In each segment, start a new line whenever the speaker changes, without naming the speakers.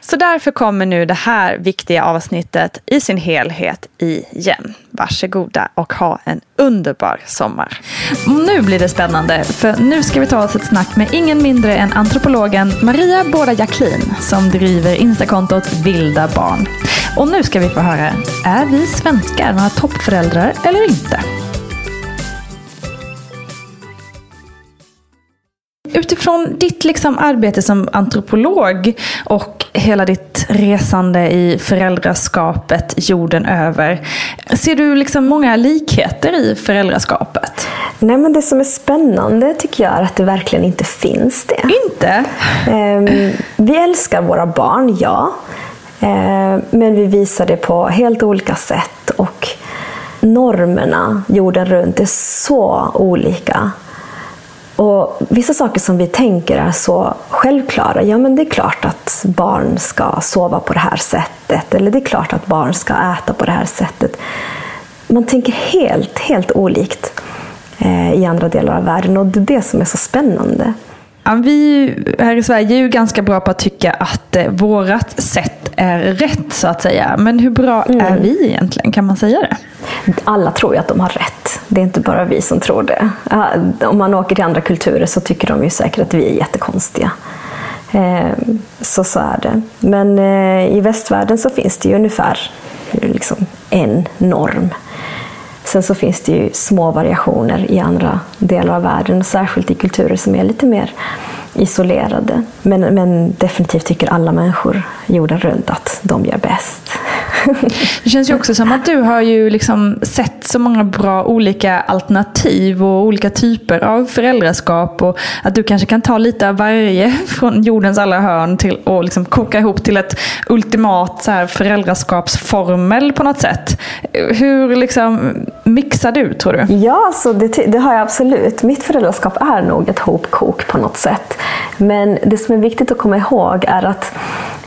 Så därför kommer nu det här viktiga avsnittet i sin helhet igen. Varsågoda och ha en underbar sommar. Nu blir det spännande för nu ska vi ta oss ett snack med ingen mindre än antropologen Maria Båda Jacklin som driver instakontot Vilda Barn. Och nu ska vi få höra, är vi svenskar några toppföräldrar eller inte? Utifrån ditt liksom arbete som antropolog och hela ditt resande i föräldraskapet jorden över. Ser du liksom många likheter i föräldraskapet?
Nej, men det som är spännande tycker jag är att det verkligen inte finns det.
Inte?
Ehm, vi älskar våra barn, ja. Ehm, men vi visar det på helt olika sätt och normerna jorden runt är så olika. Och Vissa saker som vi tänker är så självklara. Ja, men det är klart att barn ska sova på det här sättet. Eller det är klart att barn ska äta på det här sättet. Man tänker helt, helt olikt eh, i andra delar av världen. Och det är det som är så spännande.
Vi här i Sverige är ju ganska bra på att tycka att eh, vårat sätt är rätt så att säga. Men hur bra är vi egentligen? Kan man säga det?
Alla tror ju att de har rätt. Det är inte bara vi som tror det. Om man åker till andra kulturer så tycker de ju säkert att vi är jättekonstiga. Eh, Så så är det. Men eh, i västvärlden så finns det ju ungefär liksom en norm. Sen så finns det ju små variationer i andra delar av världen, särskilt i kulturer som är lite mer isolerade. Men, men definitivt tycker alla människor jorden runt att de gör bäst.
Det känns ju också som att du har ju liksom sett så många bra olika alternativ och olika typer av föräldraskap. Och att du kanske kan ta lite av varje från jordens alla hörn till, och liksom koka ihop till ett ultimat så här, föräldraskapsformel på något sätt. Hur liksom mixar du tror du?
Ja, så det, det har jag absolut. Mitt föräldraskap är nog ett hopkok på något sätt. Men det som är viktigt att komma ihåg är att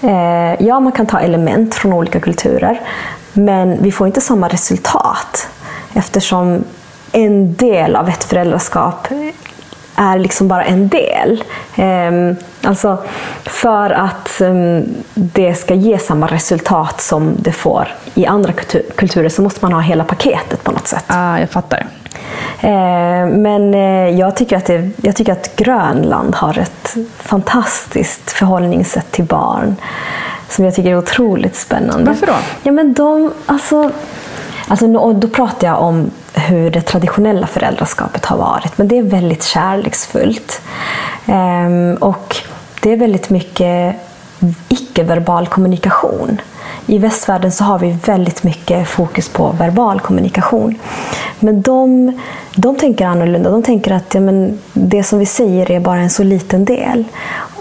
eh, ja, man kan ta element från olika kulturer, men vi får inte samma resultat eftersom en del av ett föräldraskap är liksom bara en del. Um, alltså för att um, det ska ge samma resultat som det får i andra kultur kulturer så måste man ha hela paketet på något sätt.
Ja, ah, jag fattar.
Uh, men uh, jag, tycker att det, jag tycker att Grönland har ett fantastiskt förhållningssätt till barn som jag tycker är otroligt spännande.
Varför då?
Ja, men de, alltså, alltså, då pratar jag om hur det traditionella föräldraskapet har varit. Men det är väldigt kärleksfullt. Ehm, och det är väldigt mycket icke-verbal kommunikation. I västvärlden så har vi väldigt mycket fokus på verbal kommunikation. Men de, de tänker annorlunda. De tänker att ja, men det som vi säger är bara en så liten del.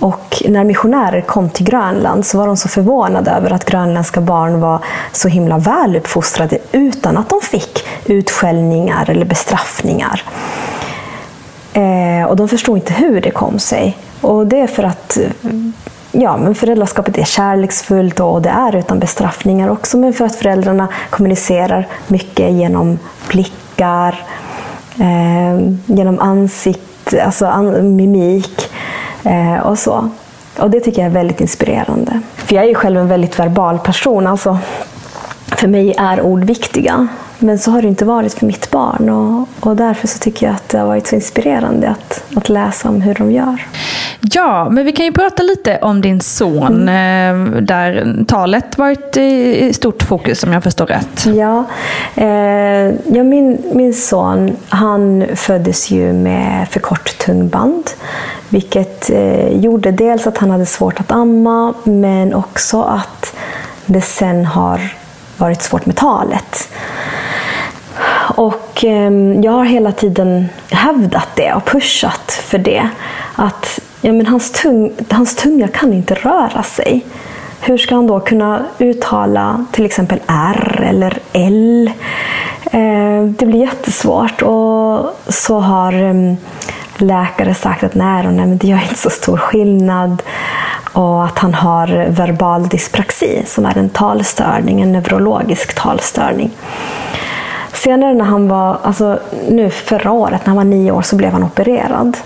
Och när missionärer kom till Grönland så var de så förvånade över att grönländska barn var så himla väl uppfostrade utan att de fick utskällningar eller bestraffningar. Eh, och de förstod inte hur det kom sig. Och det är för att ja, men föräldraskapet är kärleksfullt och det är utan bestraffningar också, men för att föräldrarna kommunicerar mycket genom blickar, eh, genom ansikte, alltså an mimik eh, och så. Och det tycker jag är väldigt inspirerande. För jag är ju själv en väldigt verbal person. Alltså, för mig är ord viktiga. Men så har det inte varit för mitt barn och, och därför så tycker jag att det har varit så inspirerande att, att läsa om hur de gör.
Ja, men vi kan ju prata lite om din son mm. där talet varit i stort fokus om jag förstår rätt.
Ja, eh, ja min, min son han föddes ju med för kort tungband. Vilket eh, gjorde dels att han hade svårt att amma men också att det sen har varit svårt med talet. Och ehm, jag har hela tiden hävdat det och pushat för det. Att ja, men hans, tung, hans tunga kan inte röra sig. Hur ska han då kunna uttala till exempel R eller L? Ehm, det blir jättesvårt. Och så har ehm, läkare sagt att nej, nej men det gör inte så stor skillnad. Och att han har verbal dyspraxi som är en talstörning, en neurologisk talstörning. Senare när han var, alltså nu förra året, när han var nio år, så blev han opererad.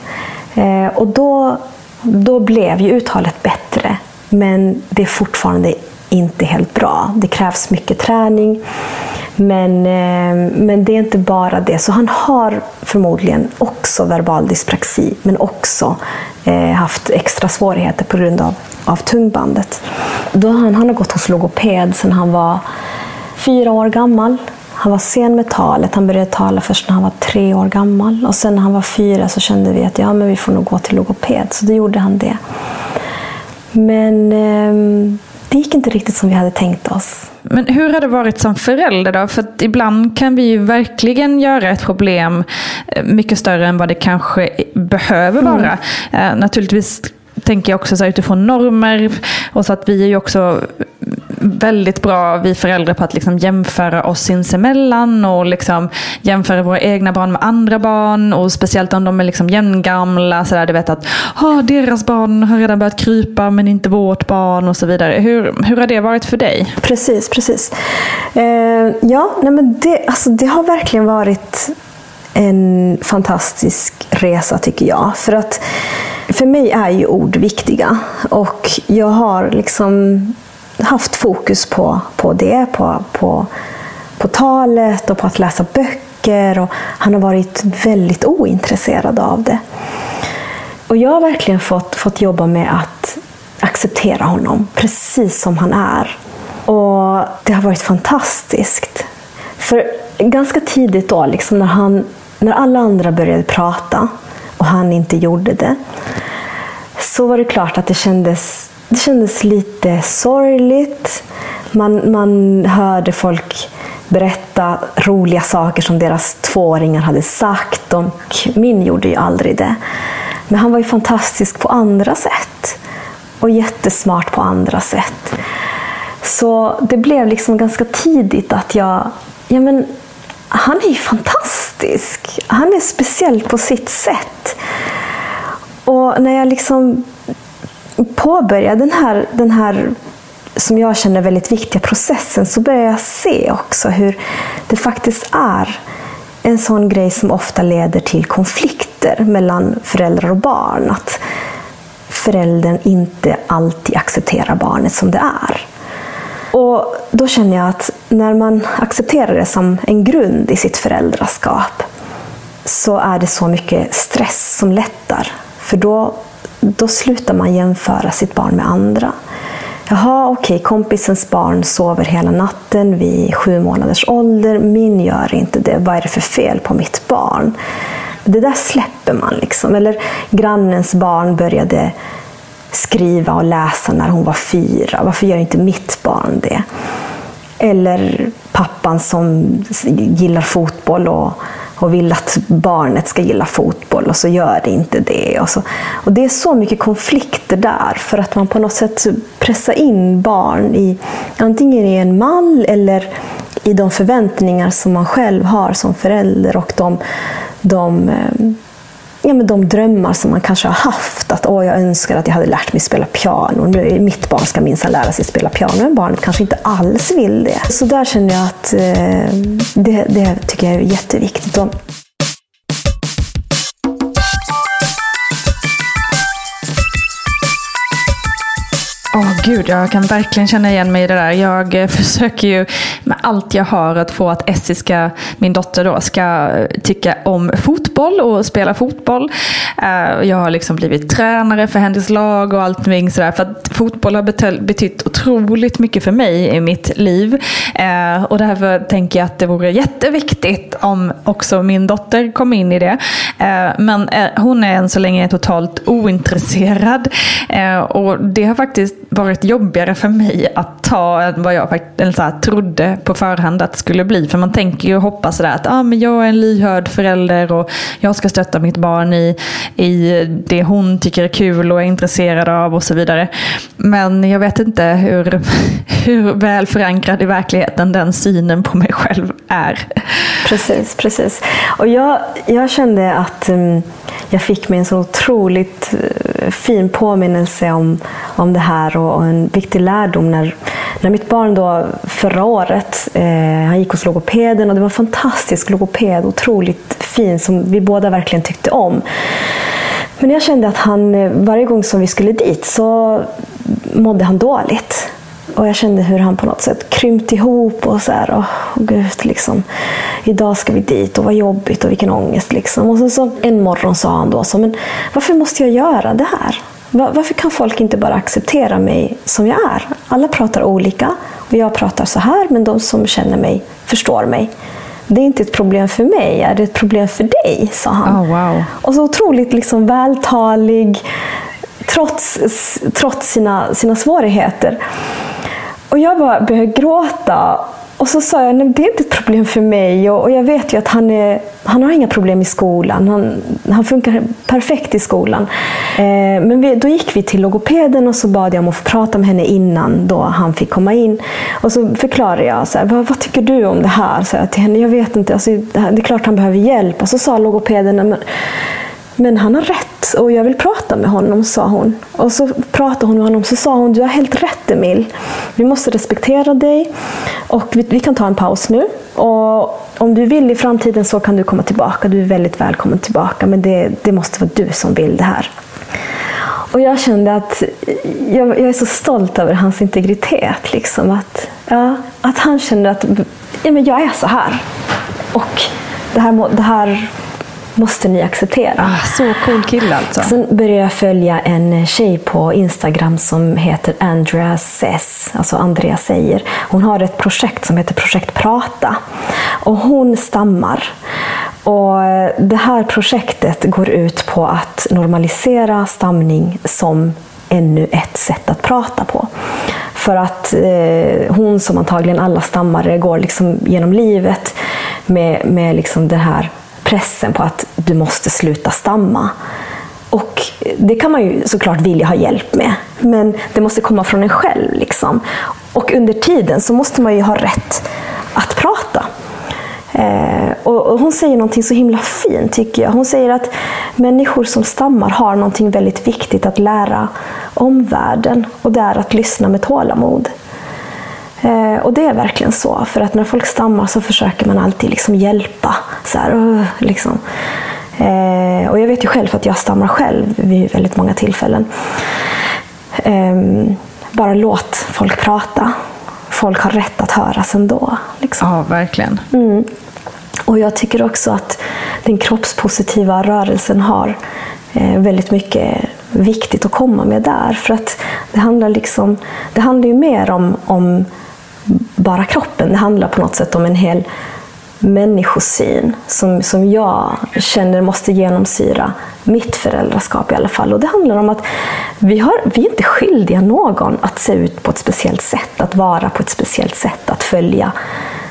Eh, och då, då blev ju uttalet bättre, men det är fortfarande inte helt bra. Det krävs mycket träning. Men, eh, men det är inte bara det. Så han har förmodligen också verbal dyspraxi, men också eh, haft extra svårigheter på grund av, av tungbandet. Då han, han har gått hos logoped sedan han var fyra år gammal. Han var sen med talet. Han började tala först när han var tre år gammal. Och sen när han var fyra så kände vi att ja, men vi får nog gå till logoped. Så då gjorde han det. Men eh, det gick inte riktigt som vi hade tänkt oss.
Men hur har det varit som förälder då? För ibland kan vi ju verkligen göra ett problem eh, mycket större än vad det kanske behöver vara. Mm. Uh, naturligtvis tänker jag också så utifrån normer. Och så att vi är ju också väldigt bra, vi föräldrar, på att liksom jämföra oss sinsemellan och liksom jämföra våra egna barn med andra barn. Och speciellt om de är liksom jämngamla. Så där, du vet att oh, deras barn har redan börjat krypa men inte vårt barn och så vidare. Hur, hur har det varit för dig?
Precis, precis. Eh, ja, nej men det, alltså, det har verkligen varit en fantastisk resa tycker jag. För att för mig är ju ord viktiga och jag har liksom haft fokus på, på det, på, på, på talet och på att läsa böcker. Och han har varit väldigt ointresserad av det. Och jag har verkligen fått, fått jobba med att acceptera honom precis som han är. Och det har varit fantastiskt. För ganska tidigt då, liksom när, han, när alla andra började prata och han inte gjorde det, så var det klart att det kändes det kändes lite sorgligt, Man, man hörde folk berätta roliga saker som deras tvååringar hade sagt. Och min gjorde ju aldrig det. Men han var ju fantastisk på andra sätt. Och jättesmart på andra sätt. Så det blev liksom ganska tidigt att jag... Ja men, han är ju fantastisk. Han är speciell på sitt sätt. Och när jag liksom påbörjar den här, den här som jag känner väldigt viktiga processen så börjar jag se också hur det faktiskt är en sån grej som ofta leder till konflikter mellan föräldrar och barn. Att föräldern inte alltid accepterar barnet som det är. Och Då känner jag att när man accepterar det som en grund i sitt föräldraskap så är det så mycket stress som lättar. För då, då slutar man jämföra sitt barn med andra. Jaha, okej, okay, kompisens barn sover hela natten vid sju månaders ålder. Min gör inte det. Vad är det för fel på mitt barn? Det där släpper man. liksom. Eller grannens barn började skriva och läsa när hon var fyra. Varför gör inte mitt barn det? Eller pappan som gillar fotboll och, och vill att barnet ska gilla fotboll och så gör det inte det. Och, så. och Det är så mycket konflikter där för att man på något sätt pressar in barn i antingen i en mall eller i de förväntningar som man själv har som förälder och de, de eh, ja, men de drömmar som man kanske har haft. Att Åh, jag önskar att jag hade lärt mig spela piano. Nu, mitt barn ska minsann lära sig spela piano. Men barnet kanske inte alls vill det. Så där känner jag att eh, det, det tycker jag är jätteviktigt. Och
gud, jag kan verkligen känna igen mig i det där. Jag eh, försöker ju med allt jag har att få att Essie, ska, min dotter, då, ska eh, tycka om fotboll och spela fotboll. Eh, jag har liksom blivit tränare för hennes lag och allting sådär. För att fotboll har betytt otroligt mycket för mig i mitt liv. Och därför tänker jag att det vore jätteviktigt om också min dotter kom in i det. Men hon är än så länge totalt ointresserad. och det har faktiskt varit jobbigare för mig att ta än vad jag eller så här, trodde på förhand att det skulle bli. För man tänker ju och hoppas sådär att ah, men jag är en lyhörd förälder och jag ska stötta mitt barn i, i det hon tycker är kul och är intresserad av och så vidare. Men jag vet inte hur, hur väl förankrad i verkligheten den synen på mig själv är.
Precis, precis. Och jag, jag kände att um, jag fick mig en så otroligt eh, fin påminnelse om, om det här och, och en viktig lärdom när, när mitt barn då förra året, eh, han gick hos logopeden och det var en fantastisk logoped, otroligt fin som vi båda verkligen tyckte om. Men jag kände att han, eh, varje gång som vi skulle dit så mådde han dåligt. Och jag kände hur han på något sätt krympte ihop och så här, oh, gud, liksom, idag ska vi dit och vad jobbigt och vilken ångest. Liksom. Och så, så en morgon sa han då så, men varför måste jag göra det här? Varför kan folk inte bara acceptera mig som jag är? Alla pratar olika och jag pratar så här, men de som känner mig förstår mig. Det är inte ett problem för mig, är det ett problem för dig? sa han.
Oh, wow.
Och så otroligt liksom vältalig, trots, trots sina, sina svårigheter. Och jag bara började gråta och så sa jag, nej det är inte ett problem för mig. Och, och, jag vet ju att han, är, han har inga problem i skolan. Han, han funkar perfekt i skolan. Eh, men vi, då gick vi till logopeden och så bad jag om att få prata med henne innan då han fick komma in. Och så förklarade jag, så här, vad, vad, tycker du om det här? Så jag till henne, jag vet inte, alltså, det är klart han behöver hjälp. Och så sa logopeden, men, men han har rätt och jag vill prata med honom, sa hon. Och så pratade hon med honom så sa hon, du har helt rätt Emil. Vi måste respektera dig och vi, vi, kan ta en paus nu. Och om du vill i framtiden så kan du komma tillbaka. Du är väldigt välkommen tillbaka, men det, det måste vara du som vill det här. Och jag kände att jag, jag är så stolt över hans integritet. Liksom, att, ja, att han kände att ja, men jag är så här. Och det här, det här måste ni acceptera.
Ah, så cool kille alltså.
Sen började jag följa en tjej på Instagram som heter Andrea Sess, alltså Andrea säger. Hon har ett projekt som heter Projekt Prata. Och hon stammar. Och det här projektet går ut på att normalisera stamning som ännu ett sätt att prata på. För att eh, hon som antagligen alla stammare går liksom genom livet med, med liksom den här pressen på att du måste sluta stamma. Och det kan man ju såklart vilja ha hjälp med, men det måste komma från en själv. Liksom. Och under tiden så måste man ju ha rätt att prata. Eh, och, hon säger någonting så himla fint tycker jag. Hon säger att människor som stammar har någonting väldigt viktigt att lära om världen och det är att lyssna med tålamod. Eh, och det är verkligen så, för att när folk stammar så försöker man alltid liksom hjälpa. Så här, liksom. Eh, och jag vet ju själv att jag stammar själv vid väldigt många tillfällen. Ehm, bara låt folk prata. Folk har rätt att höras ändå. Liksom.
Ja, verkligen.
Mm. Och jag tycker också att den kroppspositiva rörelsen har eh, väldigt mycket viktigt att komma med där. För att det handlar, liksom, det handlar ju mer om, om bara kroppen. Det handlar på något sätt om en hel människosyn som, som jag känner måste genomsyra mitt föräldraskap i alla fall. Och det handlar om att vi, har, vi är inte skyldiga någon att se ut på ett speciellt sätt, att vara på ett speciellt sätt, att följa,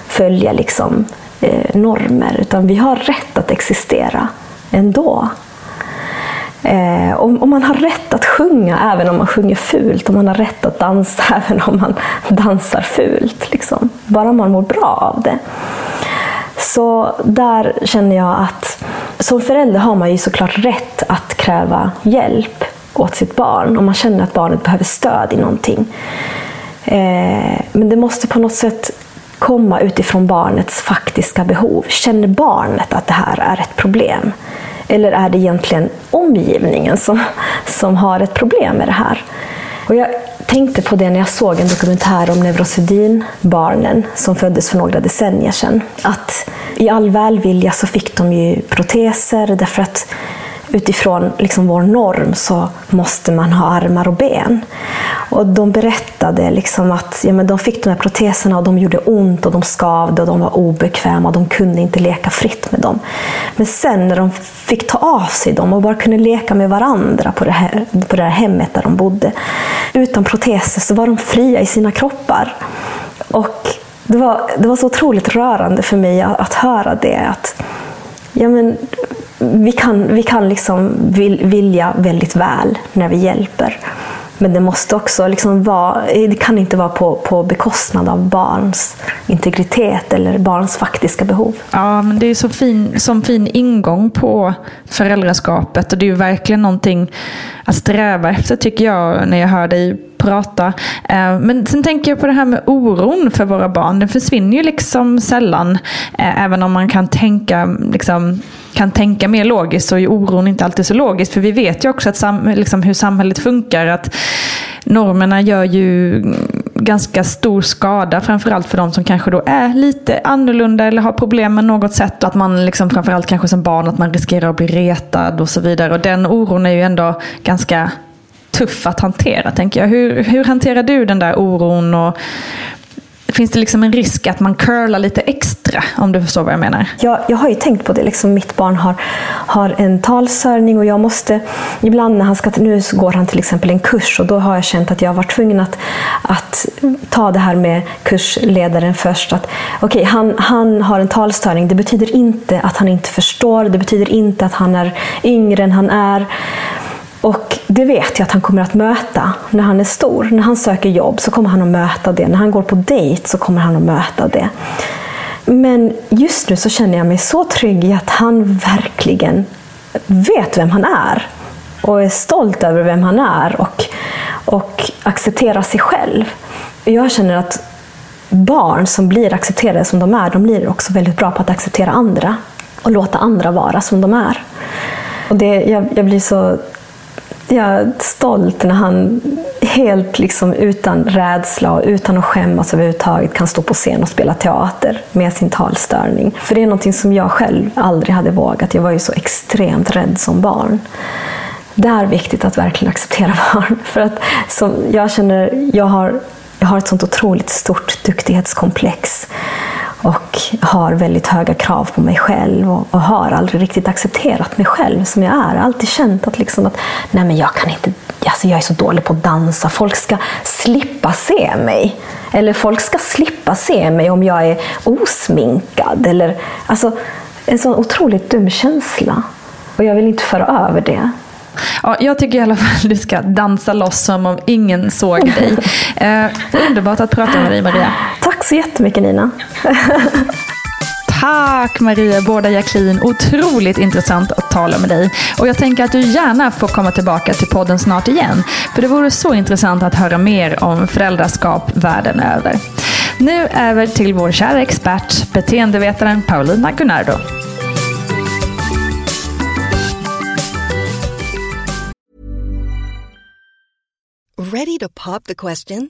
följa liksom, eh, normer. Utan vi har rätt att existera ändå. Eh, och, och, man har rätt att sjunga även om man sjunger fult. Och man har rätt att dansa även om man dansar fult. Liksom. Bara man mår bra av det. Så där känner jag att som förälder har man ju såklart rätt att kräva hjälp åt sitt barn om man känner att barnet behöver stöd i någonting. Eh, men det måste på något sätt komma utifrån barnets faktiska behov. Känner barnet att det här är ett problem? Eller är det egentligen omgivningen som, som har ett problem med det här? Och jag tänkte på det när jag såg en dokumentär om neurosedynbarnen som föddes för några decennier sedan. Att i all välvilja så fick de ju proteser därför att utifrån liksom vår norm så måste man ha armar och ben. Och de berättade liksom att ja, men de fick de här proteserna och de gjorde ont och de skavde och de var obekväma och de kunde inte leka fritt med dem. Men sen när de fick ta av sig dem och bara kunde leka med varandra på det, här, på det här hemmet där de bodde, utan proteser så var de fria i sina kroppar. Och det var, det var så otroligt rörande för mig att, att höra det. Att, ja, men, vi kan, vi kan liksom vilja väldigt väl när vi hjälper. Men det måste också liksom vara, det kan inte vara på, på bekostnad av barns integritet eller barns faktiska behov.
Ja, men det är så fin, som fin ingång på föräldraskapet och det är ju verkligen någonting att sträva efter tycker jag när jag hör dig prata. Eh, men sen tänker jag på det här med oron för våra barn. Den försvinner ju liksom sällan. Eh, även om man kan tänka, liksom, kan tänka mer logiskt så är oron inte alltid så logisk. För vi vet ju också att sam, liksom, hur samhället funkar. Att normerna gör ju ganska stor skada, framförallt för de som kanske då är lite annorlunda eller har problem med något sätt. Att man liksom, framförallt kanske som barn, att man riskerar att bli retad och så vidare. Och den oron är ju ändå ganska tuff att hantera, tänker jag. Hur, hur hanterar du den där oron? Och Finns det liksom en risk att man curlar lite extra, om du förstår vad jag menar?
Jag, jag har ju tänkt på det. Liksom, mitt barn har, har en talsörning och jag måste, ibland när han ska, nu går han till exempel en kurs och då har jag känt att jag var tvungen att, att ta det här med kursledaren först. Att, okay, han, han har en talstörning, det betyder inte att han inte förstår, det betyder inte att han är yngre än han är. Och det vet jag att han kommer att möta när han är stor. När han söker jobb så kommer han att möta det. När han går på dejt så kommer han att möta det. Men just nu så känner jag mig så trygg i att han verkligen vet vem han är. Och är stolt över vem han är och, och accepterar sig själv. Jag känner att barn som blir accepterade som de är, de blir också väldigt bra på att acceptera andra. Och låta andra vara som de är. Och det, jag, jag blir så jag är stolt när han helt liksom utan rädsla och utan att skämmas överhuvudtaget kan stå på scen och spela teater med sin talstörning. För det är någonting som jag själv aldrig hade vågat. Jag var ju så extremt rädd som barn. Det är viktigt att verkligen acceptera barn. För att som jag känner, jag har, jag har ett sånt otroligt stort duktighetskomplex och har väldigt höga krav på mig själv och, och, har aldrig riktigt accepterat mig själv som jag är. Alltid känt att, liksom att nej men jag, kan inte, alltså jag är så dålig på att dansa. Folk ska slippa se mig. Eller folk ska slippa se mig om jag är osminkad. Eller, alltså, en sån otroligt dum känsla. Och jag vill inte föra över det.
Ja, jag tycker i alla fall att du ska dansa loss som om ingen såg dig. Eh, underbart att prata med dig Maria.
Tack så jättemycket Nina.
Tack Maria Båda Jacklin. Otroligt intressant att tala med dig. Och jag tänker att du gärna får komma tillbaka till podden snart igen. För det vore så intressant att höra mer om föräldraskap världen över. Nu över till vår kära expert, beteendevetaren Paulina Gunnardo.
Ready to pop the question?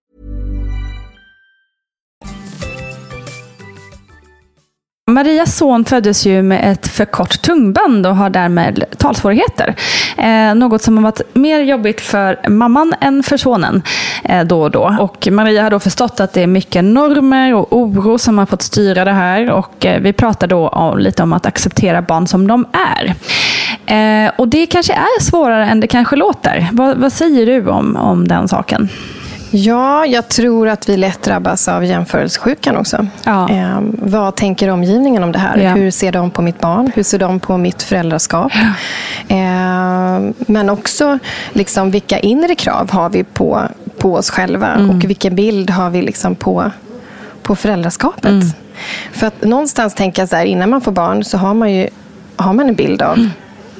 Marias son föddes ju med ett för kort tungband och har därmed talsvårigheter. Eh, något som har varit mer jobbigt för mamman än för sonen eh, då och då. Och Maria har då förstått att det är mycket normer och oro som har fått styra det här. Och eh, vi pratar då om, lite om att acceptera barn som de är. Eh, och det kanske är svårare än det kanske låter. Vad, vad säger du om, om den saken?
Ja, jag tror att vi lätt drabbas av jämförelsesjukan också.
Ja.
Eh, vad tänker omgivningen om det här?
Ja.
Hur ser de på mitt barn? Hur ser de på mitt föräldraskap? Eh, men också liksom, vilka inre krav har vi på, på oss själva?
Mm.
Och vilken bild har vi liksom på, på föräldraskapet?
Mm.
För att någonstans tänka så här, innan man får barn så har man ju har man en bild av
Mm.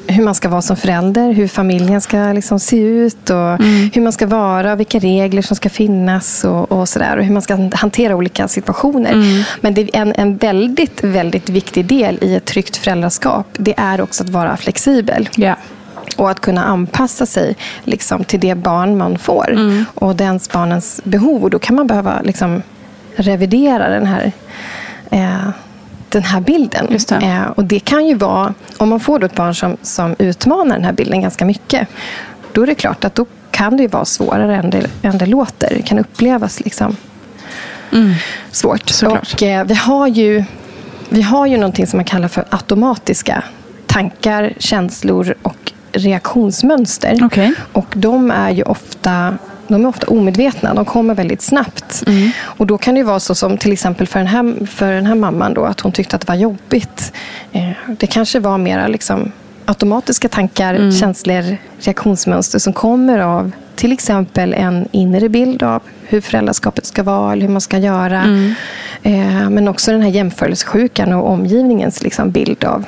Hur man ska vara som förälder, hur familjen ska liksom se ut och
Mm.
hur man ska vara, vilka regler som ska finnas och, och sådär. Och hur man ska hantera olika situationer.
Mm.
Men det är en, en väldigt, väldigt viktig del i ett tryggt föräldraskap. Det är också att vara flexibel.
Ja.
Och att kunna anpassa sig liksom, till det barn man får.
Mm.
Och dens barnens behov. Och då kan man behöva liksom, revidera den här eh, den här bilden.
Det.
Eh, och det kan ju vara, om man får ett barn som, som utmanar den här bilden ganska mycket, då är det klart att då kan det ju vara svårare än det, än det låter. Det kan upplevas liksom svårt.
Såklart.
Och eh, vi har ju vi har ju någonting som man kallar för automatiska tankar, känslor och reaktionsmönster.
Okej.
Och de är ju ofta de är ofta omedvetna. De kommer väldigt snabbt.
Mm.
Och Då kan det vara så som till exempel för den här, för den här mamman, då, att hon tyckte att det var jobbigt. Eh, det kanske var mera liksom, automatiska tankar,
Mm.
känslor, reaktionsmönster som kommer av till exempel en inre bild av hur föräldraskapet ska vara eller hur man ska göra.
Mm.
Eh, men också den här jämförelsesjukan och omgivningens liksom, bild av,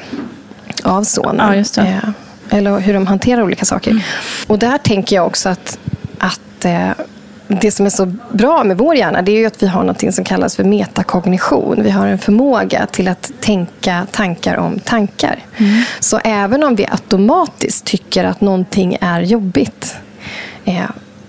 av sonen.
Ja. Mm.
Eh, eller hur de hanterar olika saker. Och där tänker jag också att, att eh, det som är så bra med vår hjärna det är ju att vi har något som kallas för metakognition. Vi har en förmåga till att tänka tankar om tankar.
Mm.
Så även om vi automatiskt tycker att någonting är jobbigt eh,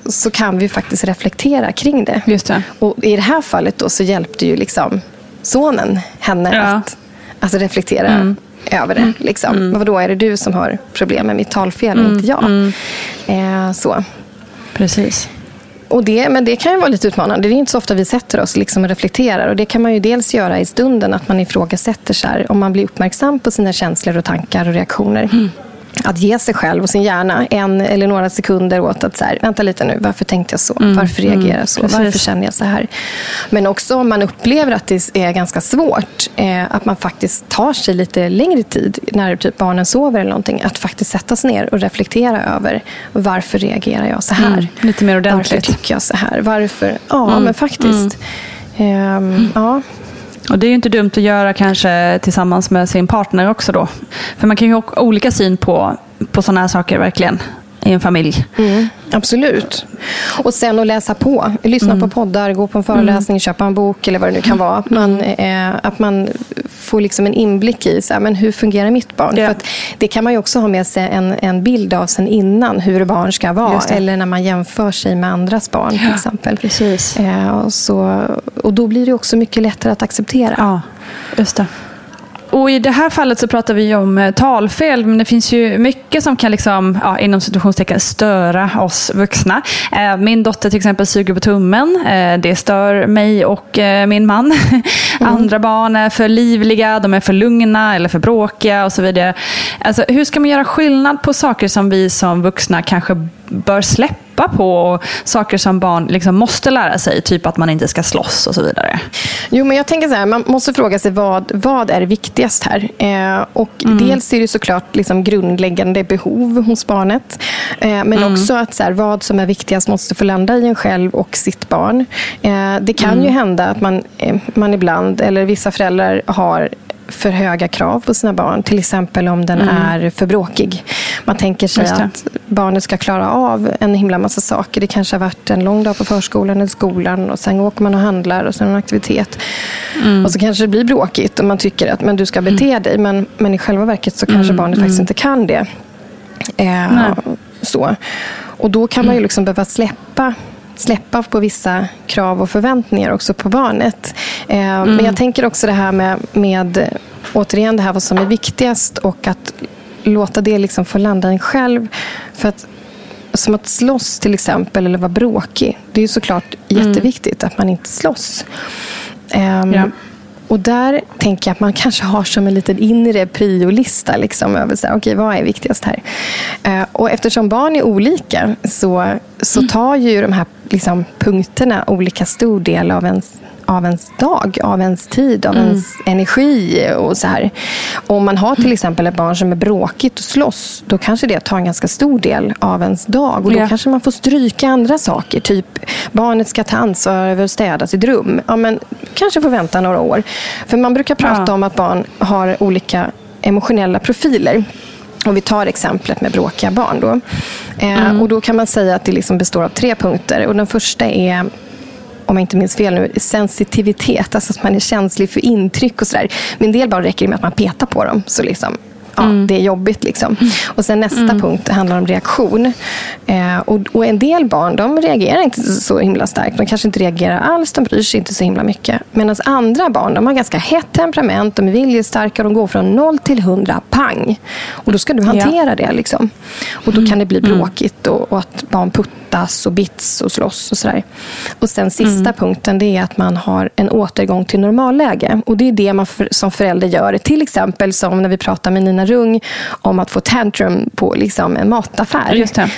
så kan vi faktiskt reflektera kring det.
Just det.
Och I det här fallet då så hjälpte ju liksom sonen henne
Ja.
att, att reflektera
Mm.
över det. Liksom. Vad då är det du som har problem med mitt talfel och inte jag?
Mm.
Eh, så.
Precis.
Och det, men det kan ju vara lite utmanande. Det är inte så ofta vi sätter oss liksom och reflekterar. Och Det kan man ju dels göra i stunden, att man ifrågasätter så här, om man blir uppmärksam på sina känslor och tankar och reaktioner.
Mm.
Att ge sig själv och sin hjärna en eller några sekunder åt att så här, vänta lite nu, varför tänkte jag så?
Mm,
Varför reagerar jag så?
precis.
Varför känner jag så här? Men också om man upplever att det är ganska svårt, eh, att man faktiskt tar sig lite längre tid när typ barnen sover eller någonting, att faktiskt sätta sig ner och reflektera över varför reagerar jag så här?
Mm, lite mer ordentligt.
Varför tycker jag så här? Varför? Ja,
Mm,
men faktiskt. Ehm, ja.
Och det är ju inte dumt att göra kanske tillsammans med sin partner också då. För man kan ju ha olika syn på, på sådana här saker verkligen i en familj.
Mm, absolut. Och sen att läsa på. Lyssna
Mm.
på poddar, gå på en föreläsning, köpa en bok eller vad det nu kan vara. Att man, eh, att man får liksom en inblick i så här, men hur fungerar mitt barn.
Ja.
För det kan man ju också ha med sig en, en bild av sen innan hur barn ska vara. Eller när man jämför sig med andras barn till
Ja,
exempel.
precis.
Eh, och, så, och då blir det också mycket lättare att acceptera.
Ja, just det. Och I det här fallet så pratar vi om eh, talfel, men det finns ju mycket som kan liksom, ja, inom situationstecken störa oss vuxna. Eh, Min dotter till exempel suger på tummen. Eh, Det stör mig och min man. Andra barn är för livliga, de är för lugna eller för bråkiga och så vidare. Alltså, hur ska man göra skillnad på saker som vi som vuxna kanske bör släppa på och saker som barn liksom måste lära sig, typ att man inte ska slåss och så vidare?
Jo, men jag tänker så här, man måste fråga sig vad, vad är viktigast här? Eh, och
Mm.
Dels är det såklart liksom grundläggande behov hos barnet. Eh, men
Mm.
också att så här, vad som är viktigast måste få landa i en själv och sitt barn. Eh, det kan
Mm.
ju hända att man, eh, man ibland, eller vissa föräldrar har för höga krav på sina barn. Till exempel om den är för bråkig. Man tänker sig
Mm.
Att barnet ska klara av en himla massa saker. Det kanske har varit en lång dag på förskolan eller skolan och sen åker man och handlar och sen en aktivitet.
Mm.
Och så kanske det blir bråkigt och man tycker att men du ska bete dig. Men, men i själva verket så kanske barnet faktiskt inte kan det. Eh,
Mm.
Så. Och då kan man ju liksom behöva släppa släppa på vissa krav och förväntningar också på barnet. Eh,
Mm.
Men jag tänker också det här med, med återigen det här vad som är viktigast och att låta det liksom få landa en själv. För att som att slåss till exempel eller vara bråkig. Det är ju såklart jätteviktigt att man inte slåss. Ehm,
Ja.
Och där tänker jag att man kanske har som en liten inre priolista liksom, över så här, okay, vad är viktigast här. Eh, och eftersom barn är olika så, så tar ju de här liksom, punkterna olika stor del av ens av ens dag, av ens tid, av ens energi och så här. Om man har till exempel ett barn som är bråkigt och slåss, då kanske det tar en ganska stor del av ens dag. Och då
Ja.
kanske man får stryka andra saker. Typ barnet ska ta ansvar över att städa sitt rum. Ja, men kanske får vänta några år. För man brukar prata
Ja.
om att barn har olika emotionella profiler. Och vi tar exemplet med bråkiga barn. Då. Eh, och då kan man säga att det liksom består av tre punkter. Och den första är om jag inte minns fel nu, sensitivitet. Alltså att man är känslig för intryck och sådär. Men en del barn räcker det med att man petar på dem. Så liksom, ja, det är jobbigt. Liksom. Och sen nästa punkt handlar om reaktion. Eh, och, och en del barn de reagerar inte så himla starkt. De kanske inte reagerar alls. De bryr sig inte så himla mycket. Medan andra barn de har ganska hett temperament. De är viljestarka. De går från noll till hundra pang. Och då ska du hantera det. Liksom. Och då kan det bli bråkigt och, och att barn puttas och bits och slåss och sådär. Och sen sista punkten det är att man har en återgång till normalläge. Och det är det man för, som förälder gör. Till exempel som när vi pratar med Nina Rung om att få tantrum på liksom, en mataffär.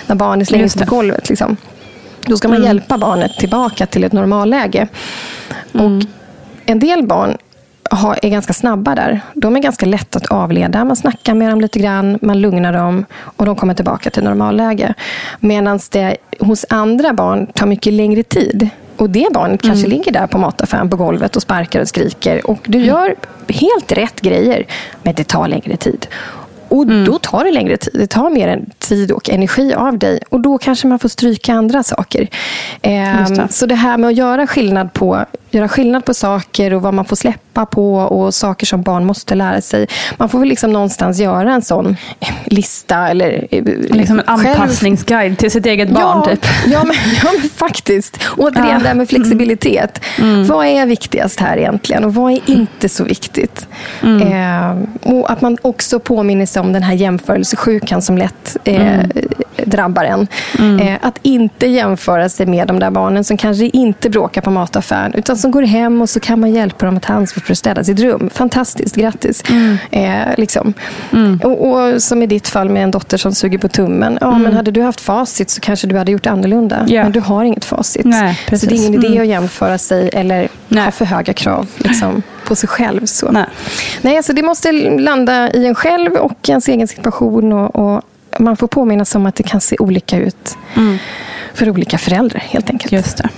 När barnet sig på golvet. Liksom. Då ska man hjälpa barnet tillbaka till ett normalläge. Och en del barn har, är ganska snabba där. De är ganska lätta att avleda. Man snackar med dem lite grann, man lugnar dem och de kommer tillbaka till normalläge. Medan det hos andra barn tar mycket längre tid. Och det barnet kanske ligger där på mataffären på golvet och sparkar och skriker. Och du gör helt rätt grejer, men det tar längre tid. Och då tar det längre tid. Det tar mer tid och energi av dig. Och då kanske man får stryka andra saker. Ehm,
det.
Så det här med att göra skillnad, på, göra skillnad på saker och vad man får släppa på och saker som barn måste lära sig. Man får väl liksom någonstans göra en sån lista. Eller, eh,
Liksom en anpassningsguide till sitt eget barn.
Ja,
Typ.
ja, men, ja, men faktiskt. Återigen,
Ja.
det här med flexibilitet. Vad är viktigast här egentligen och vad är inte så viktigt? Eh, och Att man också påminner sig om den här jämförelsesjukan som lätt eh, drabbar en. Eh, att inte jämföra sig med de där barnen som kanske inte bråkar på mataffären utan som går hem och så kan man hjälpa dem att ta ansvar för att städa sitt rum. Fantastiskt, grattis. Eh, liksom. och, och som i ditt fall med en dotter som suger på tummen. Ja, men hade du haft facit så kanske du hade gjort annorlunda.
Ja.
Men du har inget facit.
Nej,
så det är ingen idé
Mm.
att jämföra sig eller
Nej.
ha för höga krav liksom, på sig själv. Så.
Nej.
Nej, alltså det måste landa i en själv och ens egen situation. Och, och man får påminna sig om att det kan se olika ut för olika föräldrar helt enkelt.
Just det.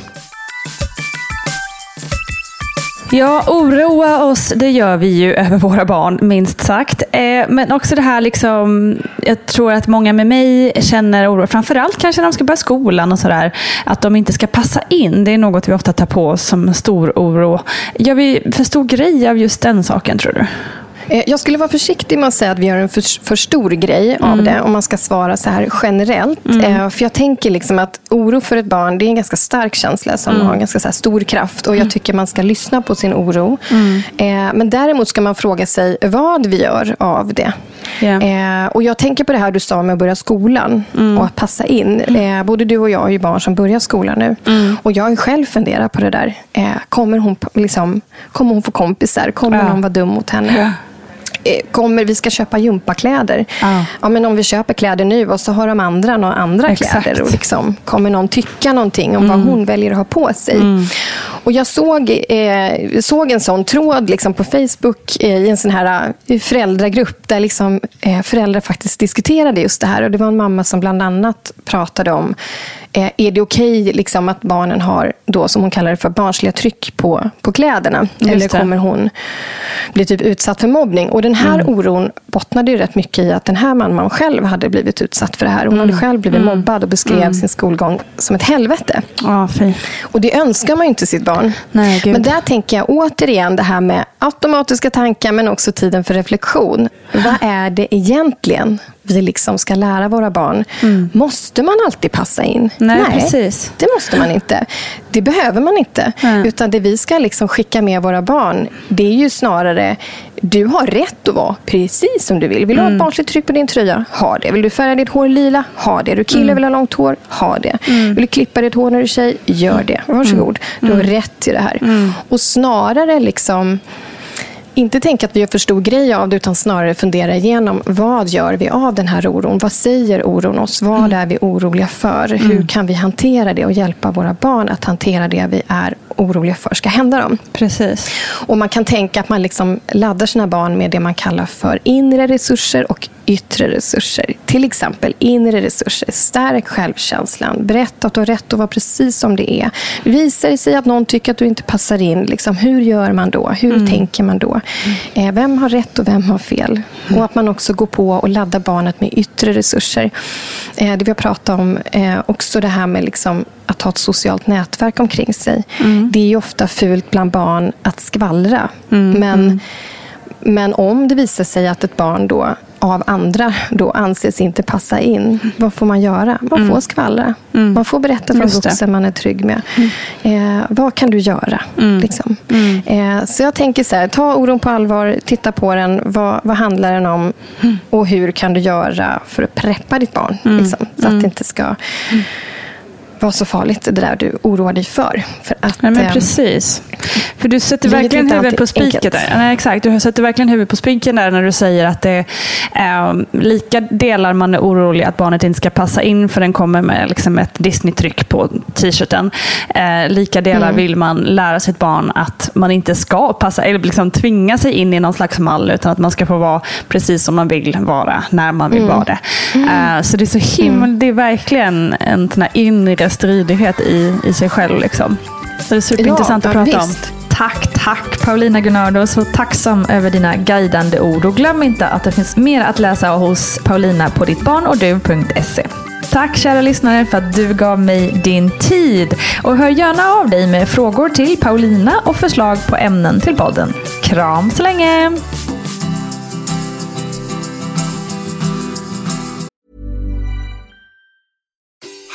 Ja, oroa oss, det gör vi ju över våra barn, minst sagt. Eh, men också det här, liksom, jag tror att många med mig känner oro, framförallt kanske när de ska börja skolan och sådär, att de inte ska passa in. Det är något vi ofta tar på oss som stor oro. Gör vi för stor grej av just den saken, tror du?
Eh, Jag skulle vara försiktig med att säga att vi gör en för, för stor grej
Mm.
av det, om man ska svara så här generellt. Eh, För jag tänker liksom att oro för ett barn, det är en ganska stark känsla som
Mm.
har en ganska stor kraft. Och jag tycker man ska lyssna på sin oro.
Mm.
Eh, Men däremot ska man fråga sig vad vi gör av det. Eh, och jag tänker på det här du sa med att börja skolan
Mm.
och att passa in. Både du och jag har ju barn som börjar skolan nu.
Mm.
Och jag har själv funderat på det där. Kommer, hon, liksom, kommer hon få kompisar? Kommer
Ja.
någon vara dum mot henne?
Ja.
Eh, Kommer vi ska köpa gympakläder?
Ja.
Ja, men om vi köper kläder nu och så har de andra några andra
Exakt. Mm.
kläder. Och liksom, kommer någon tycka någonting om vad hon väljer att ha på sig? Och jag såg, eh, såg en sån tråd liksom på Facebook eh, i en sån här eh, föräldragrupp där liksom, eh, föräldrar faktiskt diskuterade just det här. Och Det var en mamma som bland annat pratade om Eh, är det okej liksom, att barnen har, då, som hon kallar det för, barnsliga tryck på, på kläderna?
Just
Eller
det.
kommer hon bli typ utsatt för mobbning? Och den här oron bottnade ju rätt mycket i att den här mamman själv hade blivit utsatt för det här. Hon hade själv blivit mobbad och beskrev sin skolgång som ett helvete.
Fint.
Och det önskar man ju inte sitt barn.
Nej.
Men där tänker jag återigen det här med automatiska tankar men också tiden för reflektion. Vad är det egentligen vi liksom ska lära våra barn? Måste man alltid passa in?
Nej, precis.
det måste man inte. Det behöver man inte.
Nej.
Utan det vi ska liksom skicka med våra barn, det är ju snarare du har rätt att vara precis som du vill. Vill du ha ett barnsligt tryck på din tröja? Ha det. Vill du färga ditt hår lila? Ha det. Du kille vill ha långt hår? Ha det. Vill du klippa ditt hår när du är tjej? Gör det. Varsågod. Du har rätt till det här. Och snarare liksom inte tänka att vi gör för stor grej av det, utan snarare fundera igenom vad gör vi av den här oron? Vad säger oron oss? Vad är vi oroliga för? Hur kan vi hantera det och hjälpa våra barn att hantera det vi är oroliga för ska hända dem?
Precis.
Och man kan tänka att man liksom laddar sina barn med det man kallar för inre resurser och yttre resurser. Till exempel inre resurser. Stärk självkänslan. Berätta att du har rätt att vara precis som det är. Visar det sig att någon tycker att du inte passar in, liksom, hur gör man då? Hur tänker man då? Eh, vem har rätt och vem har fel? Och att man också går på och laddar barnet med yttre resurser. Eh, det vi har pratat om, eh, också det här med liksom att ha ett socialt nätverk omkring sig. Det är ofta fult bland barn att skvallra. Men, men om det visar sig att ett barn då av andra då anses inte passa in, vad får man göra? Man får skvallra. Man får berätta för en vuxen man är trygg med. Eh, vad kan du göra? Liksom. Eh, så jag tänker så här, ta oron på allvar, titta på den. Vad, vad handlar den om? Och hur kan du göra för att preppa ditt barn? Liksom, så att det inte ska vara så farligt, det där du oroar dig för. för att,
Nej, men
eh,
precis. För du sätter verkligen huvudet på spiken där. Nej, exakt, du sätter verkligen huvudet på spiken där när du säger att det är eh, lika delar man är orolig att barnet inte ska passa in för den kommer med liksom ett Disney-tryck på t-shirten. Eh, lika delar
Mm.
vill man lära sitt barn att man inte ska passa eller liksom tvinga sig in i någon slags mall utan att man ska få vara precis som man vill vara när man vill
Mm.
vara det. Eh, så det är så himla, det är verkligen en sån här inre stridighet i, i sig själv. Liksom. Så det är superintressant
Ja,
att prata
visst.
om. Tack, tack Paulina Gunnardo. Så tacksam över dina guidande ord. Och glöm inte att det finns mer att läsa hos Paulina på dittbarnochdu.se. Tack kära lyssnare för att du gav mig din tid. Och hör gärna av dig med frågor till Paulina och förslag på ämnen till podden. Kram så länge!